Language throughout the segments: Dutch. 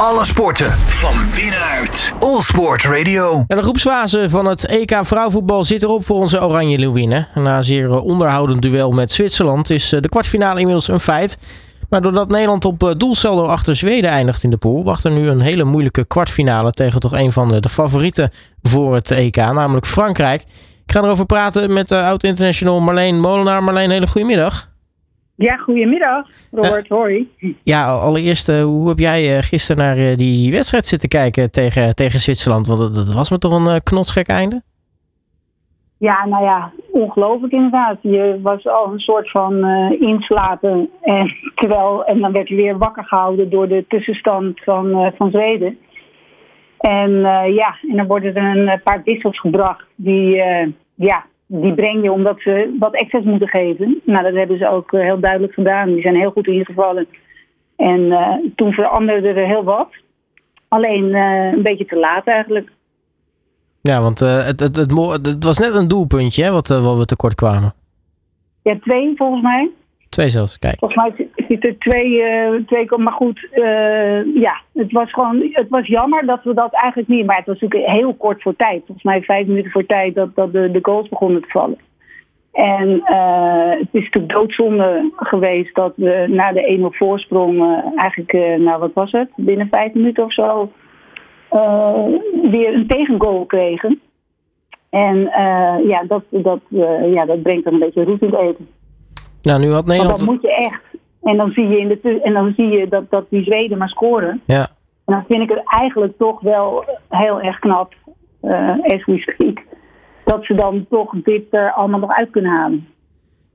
Alle sporten van binnenuit. All Sport Radio. de groepsfase van het EK vrouwenvoetbal zit erop voor onze Oranje Leeuwinnen. Na een zeer eh, onderhoudend duel met Zwitserland is eh, de kwartfinale inmiddels een feit. Maar doordat Nederland op eh, doelsaldo achter Zweden eindigt in de pool, wacht er nu een hele moeilijke kwartfinale tegen toch een van de, favorieten voor het EK, namelijk Frankrijk. Ik ga erover praten met oud-international Marleen Molenaar. Marleen, hele goede middag. Ja, goedemiddag, Robert. Uh, hoi. Ja, allereerst, uh, hoe heb jij gisteren naar die, die, wedstrijd zitten kijken tegen, tegen Zwitserland? Want dat, was me toch een knotsgek einde? Ja, nou ja, ongelooflijk inderdaad. Je was al een soort van inslapen. En, terwijl, en dan werd je weer wakker gehouden door de tussenstand van, van Zweden. En ja, en dan worden er een paar wissels gebracht die, ja, die breng je omdat ze wat extra's moeten geven. Nou, dat hebben ze ook heel duidelijk gedaan. Die zijn heel goed ingevallen. En uh, toen veranderde er heel wat. Alleen uh, een beetje te laat eigenlijk. Ja, want uh, het, het, het, het, was net een doelpuntje hè, wat, wat we tekort kwamen. Ja, twee volgens mij. Twee zelfs, kijk. Volgens mij zit er twee, uh, twee maar goed, uh, ja, het was gewoon, het was jammer dat we dat eigenlijk niet, maar het was natuurlijk heel kort voor tijd. Volgens mij vijf minuten voor tijd dat, dat de, de goals begonnen te vallen. En uh, het is natuurlijk doodzonde geweest dat we na de 1-0 voorsprong, eigenlijk, nou wat was het, binnen vijf minuten of zo, weer een tegengoal kregen. En ja, dat, dat, ja, dat brengt dan een beetje roet in het eten. Nou, nu had Nederland... dat moet je echt. En dan zie je, in de, en dan zie je dat, dat die Zweden maar scoren. Ja. En dan vind ik het eigenlijk toch wel heel erg knap, uh, as we speak, dat ze dan toch dit er allemaal nog uit kunnen halen.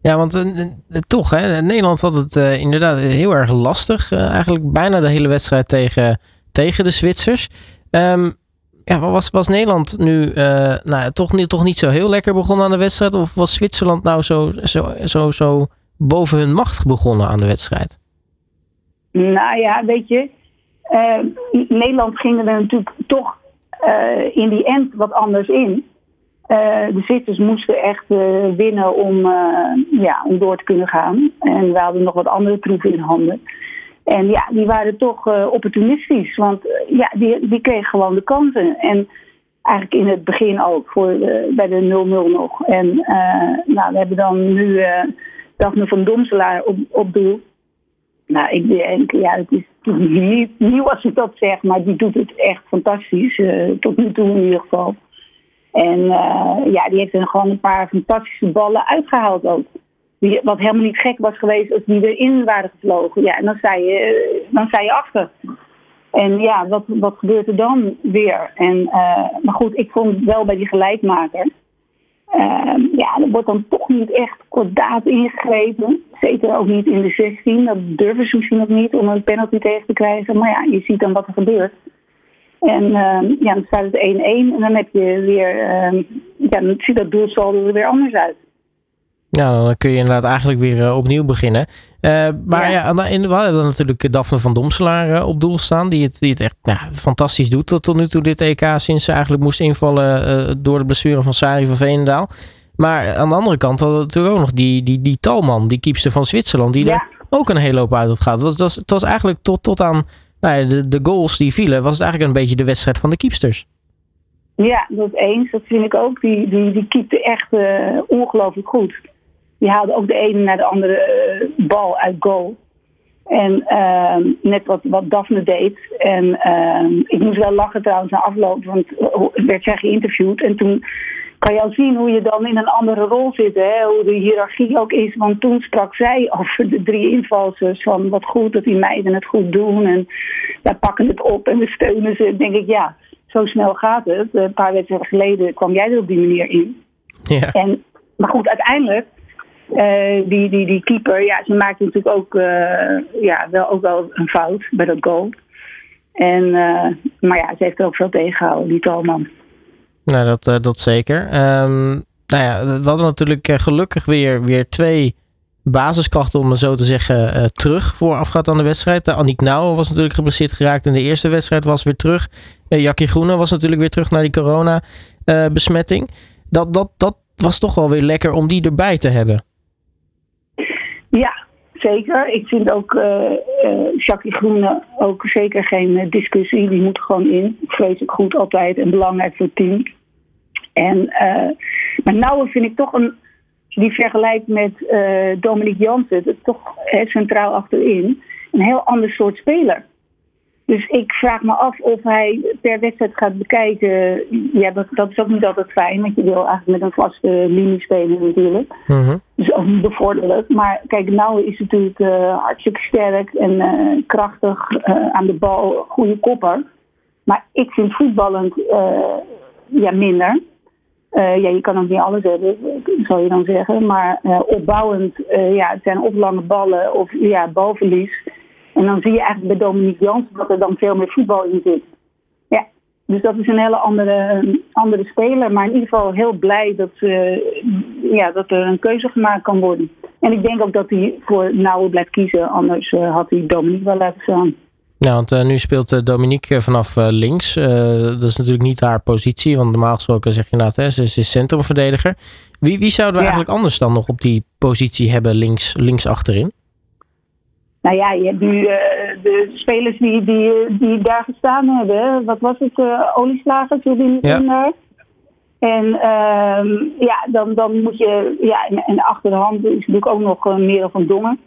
Ja, want uh, toch, hè, Nederland had het uh, inderdaad heel erg lastig. eigenlijk bijna de hele wedstrijd tegen, tegen de Zwitsers. Um, ja, was, was Nederland nu nou, toch, niet, toch niet zo heel lekker begonnen aan de wedstrijd? Of was Zwitserland nou zo, zo, zo, zo boven hun macht begonnen aan de wedstrijd? Nou ja, weet je, uh, Nederland ging er natuurlijk toch uh, in die end wat anders in. Uh, de Zwitsers moesten echt winnen om, ja, om door te kunnen gaan. En we hadden nog wat andere troeven in handen. En ja, die waren toch opportunistisch, want ja, die, die kregen gewoon de kansen. En eigenlijk in het begin ook, voor bij de 0-0 nog. En nou, we hebben dan nu Daphne van Domselaar op, op doel. Nou, ik denk, ja, het is niet nieuw als ik dat zeg, maar die doet het echt fantastisch. Uh, tot nu toe in ieder geval. En uh, ja, die heeft er gewoon een paar fantastische ballen uitgehaald ook. Die, wat helemaal niet gek was geweest als die erin waren gevlogen. Ja, en dan sta je, dan sta je achter. En ja, wat, wat gebeurt er dan weer? En, maar goed, ik vond wel bij die gelijkmaker uh, ja, er wordt dan toch niet echt kordaat ingegrepen. Zeker ook niet in de 16. Dat durven ze misschien nog niet om een penalty tegen te krijgen. Maar ja, je ziet dan wat er gebeurt. En uh, ja, dan staat het 1-1 en dan heb je weer, uh, ja, dan ziet dat doelsaldo er weer anders uit. Ja, dan kun je inderdaad eigenlijk weer uh, opnieuw beginnen. Uh, maar ja, ja in, we hadden dan natuurlijk Daphne van Domselaar uh, op doel staan. Die het, die het echt nou, fantastisch doet tot, tot nu toe dit EK. Sinds ze eigenlijk moest invallen door de blessure van Sari van Veenendaal. Maar aan de andere kant hadden we natuurlijk ook nog die, die, die Talman, die kiepster van Zwitserland. Die ja. er ook een hele hoop uit had gehad. Het was, het was, eigenlijk tot, tot aan nou, de, de goals die vielen, was het eigenlijk een beetje de wedstrijd van de kiepsters. Ja, dat eens. Dat vind ik ook. Die, die, die keepte echt ongelooflijk goed die haalde ook de ene naar de andere uh, bal uit goal. En uh, net wat, wat Daphne deed. En uh, ik moest wel lachen trouwens na afloop, want werd zij geïnterviewd. En toen kan je al zien hoe je dan in een andere rol zit. Hè? Hoe de hiërarchie ook is. Want toen sprak zij over de drie invalsers. Van wat goed dat die meiden het goed doen. En wij pakken het op en we steunen ze. Dan denk ik, ja, zo snel gaat het. Een paar wedstrijden geleden kwam jij er op die manier in. Ja. En, maar goed, uiteindelijk uh, die, die, die keeper, ja, ze maakte natuurlijk ook, uh, ja, wel, ook wel een fout bij dat goal. En, uh, maar ja, ze heeft er ook veel tegengehouden, die Talman. Nou, dat, dat zeker. Um, nou ja, we hadden natuurlijk gelukkig weer, weer twee basiskrachten, om het zo te zeggen, terug voorafgaand aan de wedstrijd. Annick Nauwe was natuurlijk geblesseerd geraakt in de eerste wedstrijd, was weer terug. Jackie Groene was natuurlijk weer terug naar die corona-besmetting. dat, dat, dat was toch wel weer lekker om die erbij te hebben. Zeker. Ik vind ook uh, uh, Jackie Groene ook zeker geen discussie. Die moet gewoon in. Vreselijk goed altijd en belangrijk voor het team. En, uh, maar Nouwen vind ik toch een, die vergelijkt met Dominique Jansen, is toch hè, centraal achterin, een heel ander soort speler. Dus ik vraag me af of hij per wedstrijd gaat bekijken. Ja, dat, dat is ook niet altijd fijn, want je wil eigenlijk met een vaste linie spelen natuurlijk. Mm Dus ook niet bevorderlijk. Maar kijk, Nouwen is natuurlijk uh, hartstikke sterk en uh, krachtig uh, aan de bal, goede kopper. Maar ik vind voetballend ja, minder. Ja, je kan ook niet alles hebben, zal je dan zeggen. Maar opbouwend, ja, het zijn of lange ballen of ja, balverlies. En dan zie je eigenlijk bij Dominique Jans dat er dan veel meer voetbal in zit. Ja, dus dat is een hele andere, andere speler. Maar in ieder geval heel blij dat, ja, dat er een keuze gemaakt kan worden. En ik denk ook dat hij voor Nauwe blijft kiezen. Anders had hij Dominique wel laten staan. Ja, want uh, nu speelt Dominique vanaf links. dat is natuurlijk niet haar positie, want normaal gesproken zeg je nou, hè, ze is centrumverdediger. Wie, wie zouden we ja. eigenlijk anders dan nog op die positie hebben links, links achterin? Nou ja, je hebt nu de spelers die, die, die daar gestaan hebben. Wat was het? olieslagers, die ja. En uh, ja, dan, dan moet je, ja, en, en achter de hand is natuurlijk ook nog uh, Merel van Dongen.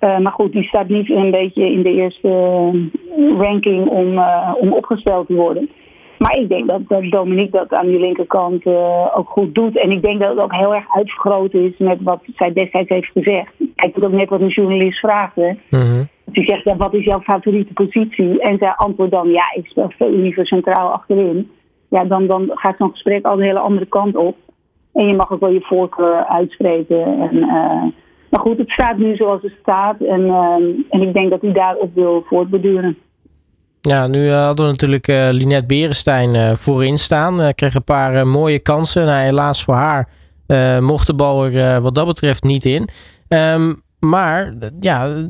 Uh, maar goed, die staat niet een beetje in de eerste uh, ranking om, uh, om opgesteld te worden. Maar ik denk dat, dat Dominique dat aan die linkerkant ook goed doet. En ik denk dat het ook heel erg uitvergroot is met wat zij destijds heeft gezegd. Dat ook net wat een journalist vraagde. Mm Die zegt, ja, wat is jouw favoriete positie? En zij antwoordt dan, ja, ik speel veel liever centraal achterin. Ja, dan, dan gaat zo'n gesprek al de hele andere kant op. En je mag ook wel je voorkeur uitspreken. En maar goed, het staat nu zoals het staat. En, uh, en ik denk dat hij daarop wil voortbeduren. Ja, nu uh, hadden we natuurlijk uh, Linette Berenstein voorin staan. kreeg een paar mooie kansen. Nou, helaas voor haar mocht de bal er wat dat betreft niet in. Um, maar ja,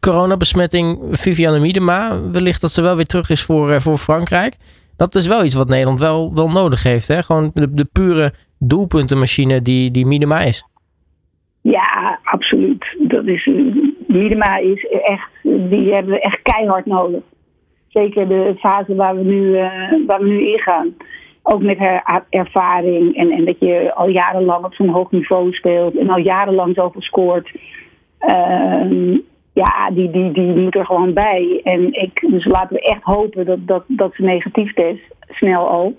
coronabesmetting Viviane Miedema. Wellicht dat ze wel weer terug is voor, voor Frankrijk. Dat is wel iets wat Nederland wel, wel nodig heeft. Hè? Gewoon de, pure doelpuntenmachine die, die Miedema is. Ja, absoluut. Dat is, Miedema is echt, die hebben we echt keihard nodig. Zeker de fase waar we nu, uh, waar we nu ingaan. Ook met haar ervaring en, en dat je al jarenlang op zo'n hoog niveau speelt en al jarenlang zoveel scoort. Uh, ja, die, die, die moet er gewoon bij. En ik, dus laten we echt hopen dat, dat, dat ze negatief test, snel al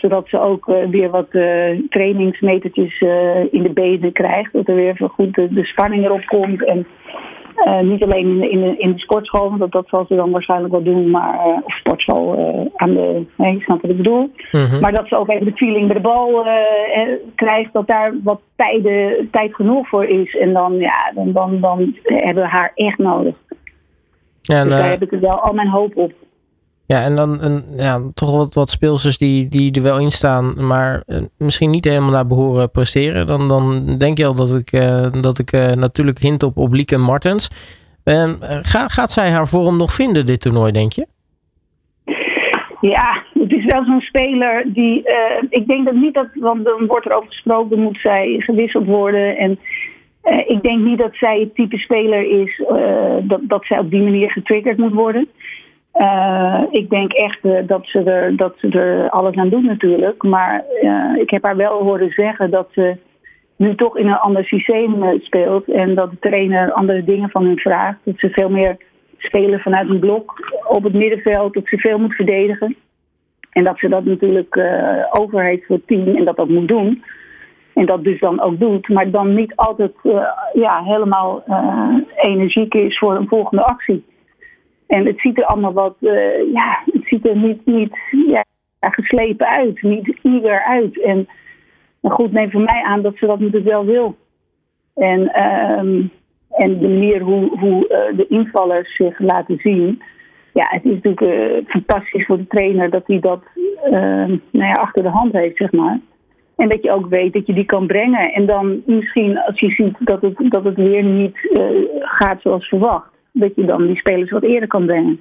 zodat ze ook uh, weer wat uh, trainingsmetertjes uh, in de benen krijgt. Dat er weer goed de, de spanning erop komt. En niet alleen in de, in, de, in de sportschool, want dat, dat zal ze dan waarschijnlijk wel doen. Maar, of sportschool aan de. Nee, je snapt wat ik bedoel. Mhm. Maar dat ze ook even de feeling bij de bal krijgt. Dat daar wat tijden, tijd genoeg voor is. En dan, ja, dan, dan, dan hebben we haar echt nodig. En, dus daar heb ik er wel al mijn hoop op. Ja, en dan een, ja, toch wat, wat speelsters die, die er wel in staan, maar uh, misschien niet helemaal naar behoren presteren. Dan, dan denk je al dat ik, uh, dat ik uh, natuurlijk hint op, op Lieke Martens. Ga, gaat zij haar vorm nog vinden, dit toernooi, denk je? Ja, het is wel zo'n speler die. ik denk dat niet dat. Want dan wordt er over gesproken, moet zij gewisseld worden. En ik denk niet dat zij het type speler is dat, dat zij op die manier getriggerd moet worden. Uh, ik denk echt uh, dat, ze er, dat ze er alles aan doen natuurlijk. Maar uh, ik heb haar wel horen zeggen dat ze nu toch in een ander systeem speelt. En dat de trainer andere dingen van hen vraagt. Dat ze veel meer spelen vanuit een blok op het middenveld. Dat ze veel moet verdedigen. En dat ze dat natuurlijk over heeft voor het team en dat dat moet doen. En dat dus dan ook doet. Maar dan niet altijd ja, helemaal energiek is voor een volgende actie. En het ziet er allemaal wat, uh, ja, het ziet er niet, niet ja, geslepen uit, niet eager uit. En goed, neem van mij aan dat ze dat natuurlijk wel wil. En, uh, en de manier hoe, hoe uh, de invallers zich laten zien. Ja, het is natuurlijk uh, fantastisch voor de trainer dat hij dat ehm, nou ja, achter de hand heeft, zeg maar. En dat je ook weet dat je die kan brengen. En dan misschien als je ziet dat het, dat het weer niet gaat zoals verwacht dat je dan die spelers wat eerder kan brengen.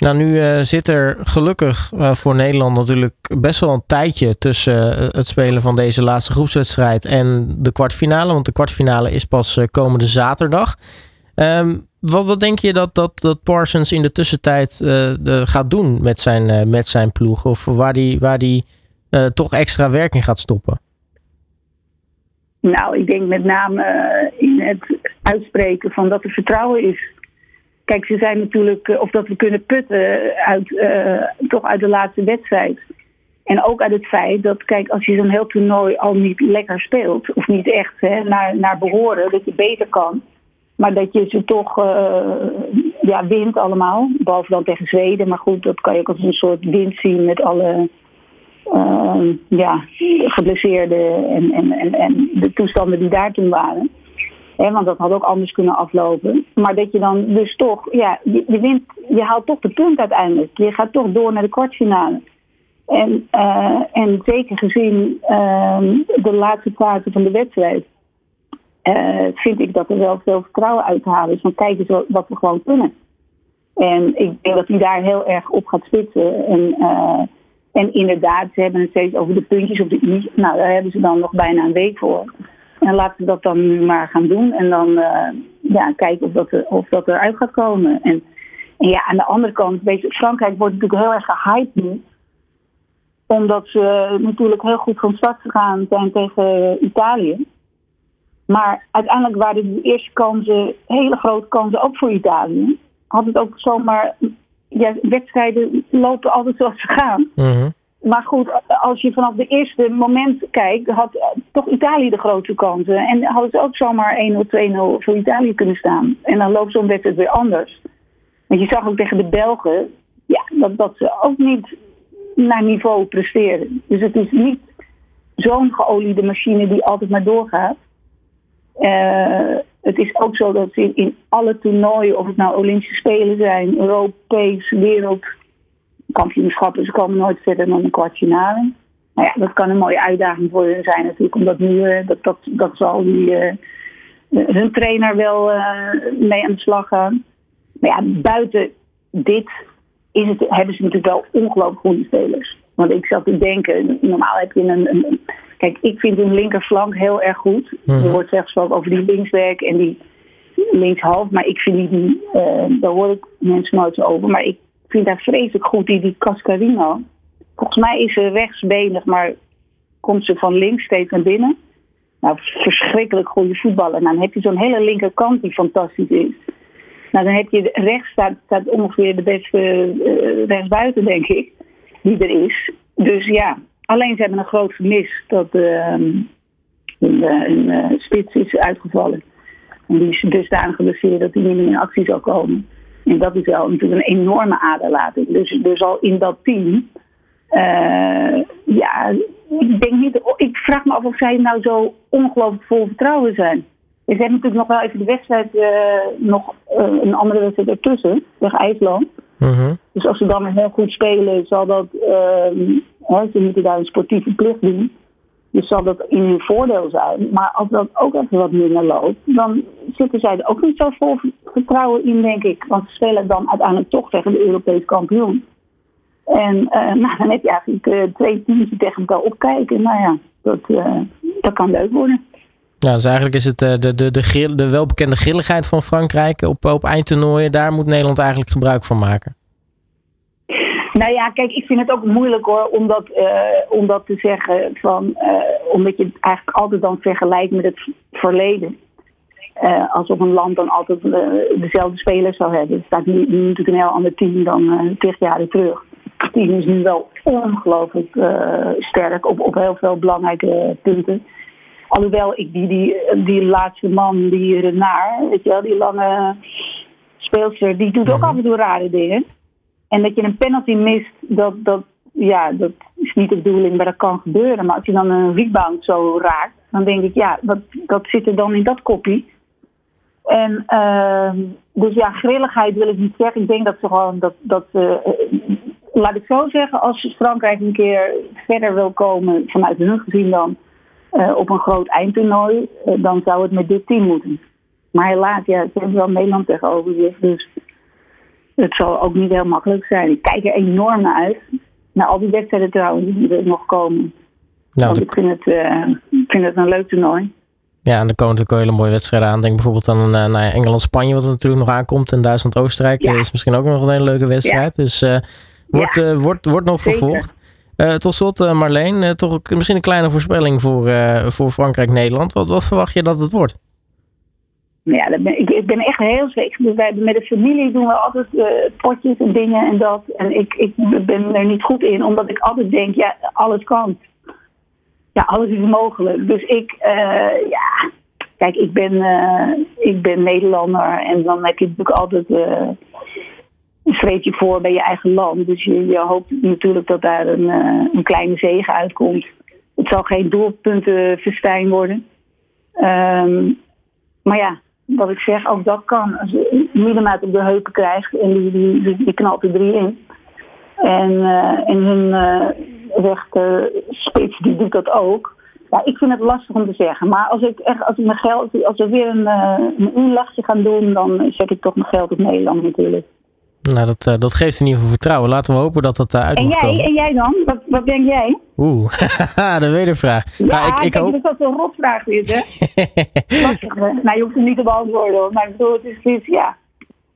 Nou, nu uh, zit er gelukkig uh, voor Nederland natuurlijk best wel een tijdje tussen uh, het spelen van deze laatste groepswedstrijd en de kwartfinale. Want de kwartfinale is pas komende zaterdag. Um, wat, wat denk je dat, dat, dat Parsons in de tussentijd de, gaat doen met zijn, met zijn ploeg? Of waar die, waar die toch extra werk in gaat stoppen? Nou, ik denk met name in het uitspreken van dat er vertrouwen is Kijk, ze zijn natuurlijk, eh, of dat we kunnen putten uit, uh, toch uit de laatste wedstrijd. En ook uit het feit dat, kijk, als je zo'n heel toernooi al niet lekker speelt, of niet echt hè, naar, naar behoren, dat je beter kan. Maar dat je ze toch ja, wint allemaal. Behalve dan tegen Zweden. Maar goed, dat kan je ook als een soort wind zien met alle uh, ja, geblesseerden en, en, en, en de toestanden die daar toen waren want dat had ook anders kunnen aflopen. Maar dat je dan dus toch, ja, je, wint, je haalt toch de punt uiteindelijk. Je gaat toch door naar de kwartfinale. En, uh, en zeker gezien uh, de laatste fase van de wedstrijd, uh, vind ik dat er wel veel vertrouwen uit te halen is. Van kijk eens wat we gewoon kunnen. En ik denk dat hij daar heel erg op gaat spitsen. En, uh, en inderdaad, ze hebben het steeds over de puntjes op de i. Nou, daar hebben ze dan nog bijna een week voor. En laten we dat dan nu maar gaan doen. En dan uh, ja, kijken of dat, er, of dat eruit gaat komen. En, en ja, aan de andere kant, weet je, Frankrijk wordt natuurlijk heel erg gehyped nu. Omdat ze natuurlijk heel goed van start gegaan zijn tegen Italië. Maar uiteindelijk waren de eerste kansen, hele grote kansen ook voor Italië. Had het ook zomaar, ja, wedstrijden lopen altijd zoals ze gaan. Mm maar goed, als je vanaf de eerste moment kijkt, had toch Italië de grootste kansen. En hadden ze ook zomaar 1-0, 2-0 voor Italië kunnen staan. En dan loopt zo'n wedstrijd weer anders. Want je zag ook tegen de Belgen, ja, dat, dat ze ook niet naar niveau presteren. Dus het is niet zo'n geoliede machine die altijd maar doorgaat. Uh, het is ook zo dat in, in alle toernooien, of het nou Olympische Spelen zijn, Europees, wereld kampioenschappen, ze komen nooit verder dan een kwartfinale. Nou ja, dat kan een mooie uitdaging voor hun zijn natuurlijk, omdat nu, uh, dat, dat, dat zal die, uh, hun trainer wel uh, mee aan de slag gaan. Maar ja, buiten dit is het, hebben ze natuurlijk wel ongelooflijk goede spelers. Want ik zat te denken, normaal heb je een, een Kijk, ik vind hun linkerflank heel erg goed. Mhm. Er wordt zelfs gesproken over die linkswerk en die linkshalf. Maar ik vind die, uh, daar hoor ik mensen nooit over. Maar ik vind haar vreselijk goed, die, die Cascarino. Volgens mij is ze rechtsbenig, maar komt ze van links steeds naar binnen. Nou, verschrikkelijk goede voetballer. En dan heb je zo'n hele linkerkant die fantastisch is. Nou, dan heb je rechts staat, staat ongeveer de beste uh, rechtsbuiten, denk ik, die er is. Dus ja, alleen ze hebben een groot vermis dat een, een spits is uitgevallen. En die is dusdanig geblesseerd dat hij niet meer in actie zal komen. En dat is wel natuurlijk een enorme aderlating. Dus, dus al in dat team. Uh, ja, ik denk niet. Ik vraag me af of zij nou zo ongelooflijk vol vertrouwen zijn. Ze hebben natuurlijk nog wel even de wedstrijd, uh, nog uh, een andere wedstrijd ertussen, tegen IJsland. Mm Dus als ze dan heel goed spelen, zal dat. Hè, ze moeten daar een sportieve plicht doen. Dus zal dat in hun voordeel zijn. Maar als dat ook even wat minder loopt, dan zitten zij er ook niet zo vol vertrouwen in, denk ik. Want ze spelen dan uiteindelijk toch tegen de Europese kampioen. En uh, nou, dan heb je eigenlijk uh, twee teams die tegen elkaar opkijken. Nou ja, dat, uh, dat kan leuk worden. Ja, dus eigenlijk is het de, de, de, de welbekende grilligheid van Frankrijk op, op eindtoernooien. Daar moet Nederland eigenlijk gebruik van maken. Nou ja, kijk, ik vind het ook moeilijk hoor, om dat, uh, om dat te zeggen. Van, uh, omdat je het eigenlijk altijd dan vergelijkt met het verleden. Uh, alsof een land dan altijd dezelfde spelers zou hebben. Het staat nu, nu natuurlijk een heel ander team dan tig jaar terug. Het team is nu wel ongelooflijk sterk op, op heel veel belangrijke punten. Alhoewel ik die, die, die laatste man, die Renard, weet je wel, die lange speelster, die doet ook mhm. af en toe rare dingen. En dat je een penalty mist, dat, dat, ja, dat is niet de bedoeling, maar dat kan gebeuren. Maar als je dan een rebound zo raakt, dan denk ik, ja, wat, dat zit er dan in dat kopie. En uh, dus ja, grilligheid wil ik niet zeggen. Ik denk dat ze gewoon dat, dat uh, laat ik zo zeggen, als Frankrijk een keer verder wil komen vanuit hun gezien dan uh, op een groot eindtoernooi, dan zou het met dit team moeten. Maar helaas, ja, ze hebben wel Nederland tegenover zich. Dus het zal ook niet heel makkelijk zijn. Ik kijk er enorm naar uit. Naar al die wedstrijden trouwens die er nog komen. Nou, Want ik vind het, uh, vind het een leuk toernooi. Ja, en er komen natuurlijk hele mooie wedstrijden aan. Denk bijvoorbeeld aan uh, naar Engeland-Spanje, wat er natuurlijk nog aankomt. En Duitsland-Oostenrijk ja. is misschien ook nog een hele leuke wedstrijd. Ja. Dus uh, wordt, ja. wordt, wordt nog Zeker. vervolgd. tot slot, Marleen, toch misschien een kleine voorspelling voor, voor Frankrijk-Nederland. Wat, wat verwacht je dat het wordt? Ja, ben, ik, ben echt heel zeker. Dus wij, met de familie doen we altijd uh, potjes en dingen en dat. En ik, ik ben er niet goed in, omdat ik altijd denk, ja, alles kan. Ja, alles is mogelijk. Dus ik, uh, ja, kijk, ik ben, uh, ik ben Nederlander en dan heb je natuurlijk altijd een streepje voor bij je eigen land. Dus je, je hoopt natuurlijk dat daar een, een kleine zegen uitkomt. Het zal geen doelpuntenfestijn worden. Um, maar ja, wat ik zeg, ook dat kan. Als je Miedemaat op de heupen krijgt en die, die, die, knalt er drie in. En, uh, en hun uh, rechter spits die doet dat ook. Ja, ik vind het lastig om te zeggen. Maar als ik echt, als ik mijn geld, als we weer een, uh, een gaan doen, dan zet ik toch mijn geld op Nederland natuurlijk. Nou, dat, uh, dat geeft in ieder geval vertrouwen. Laten we hopen dat dat uh, uit en jij, komen. En jij dan? Wat, wat denk jij? Oeh, de wedervraag. Ja, nou, ik, ik hoop... dat dat een rotvraag is, hè? lastig, hè? Nou, je hoeft hem niet te beantwoorden, hoor. Maar ik bedoel, het is, het is ja...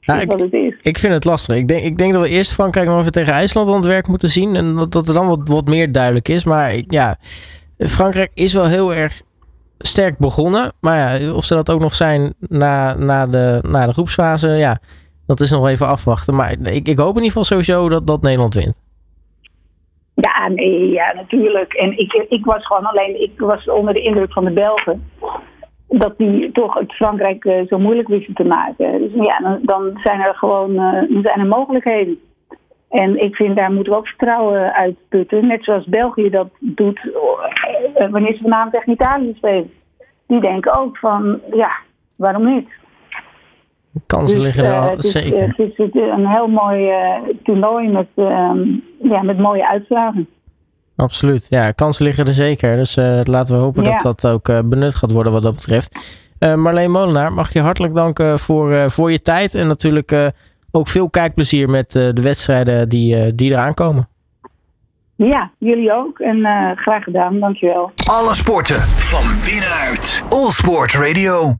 Nou, ik, het is. ik vind het lastig. Ik denk, ik denk dat we eerst Frankrijk nog even tegen IJsland aan het werk moeten zien. En dat, dat er dan wat, wat meer duidelijk is. Maar ja, Frankrijk is wel heel erg sterk begonnen. Maar ja, of ze dat ook nog zijn na, na, de, na de groepsfase, ja... Dat is nog even afwachten. Maar ik, ik hoop in ieder geval sowieso dat, dat Nederland wint. Ja, nee, ja, natuurlijk. En ik, ik was gewoon alleen, ik was onder de indruk van de Belgen. Dat die toch het Frankrijk uh, zo moeilijk wisten te maken. Dus ja, dan, dan zijn er gewoon uh, zijn er mogelijkheden. En ik vind daar moeten we ook vertrouwen uitputten. Net zoals België dat doet uh, wanneer ze vanavond tegen Italië spelen. Die denken ook van, ja, waarom niet? Kansen dus, liggen er al, zeker. Het is, het is een heel mooi uh, toernooi met, uh, ja, met mooie uitslagen. Absoluut, ja, kansen liggen er zeker. Dus uh, laten we hopen ja. dat dat ook uh, benut gaat worden wat dat betreft. Marleen Molenaar, mag je hartelijk danken voor, voor je tijd. En natuurlijk ook veel kijkplezier met de wedstrijden die, die eraan komen. Ja, jullie ook. En graag gedaan, dankjewel. Alle sporten van binnenuit. All Sport Radio.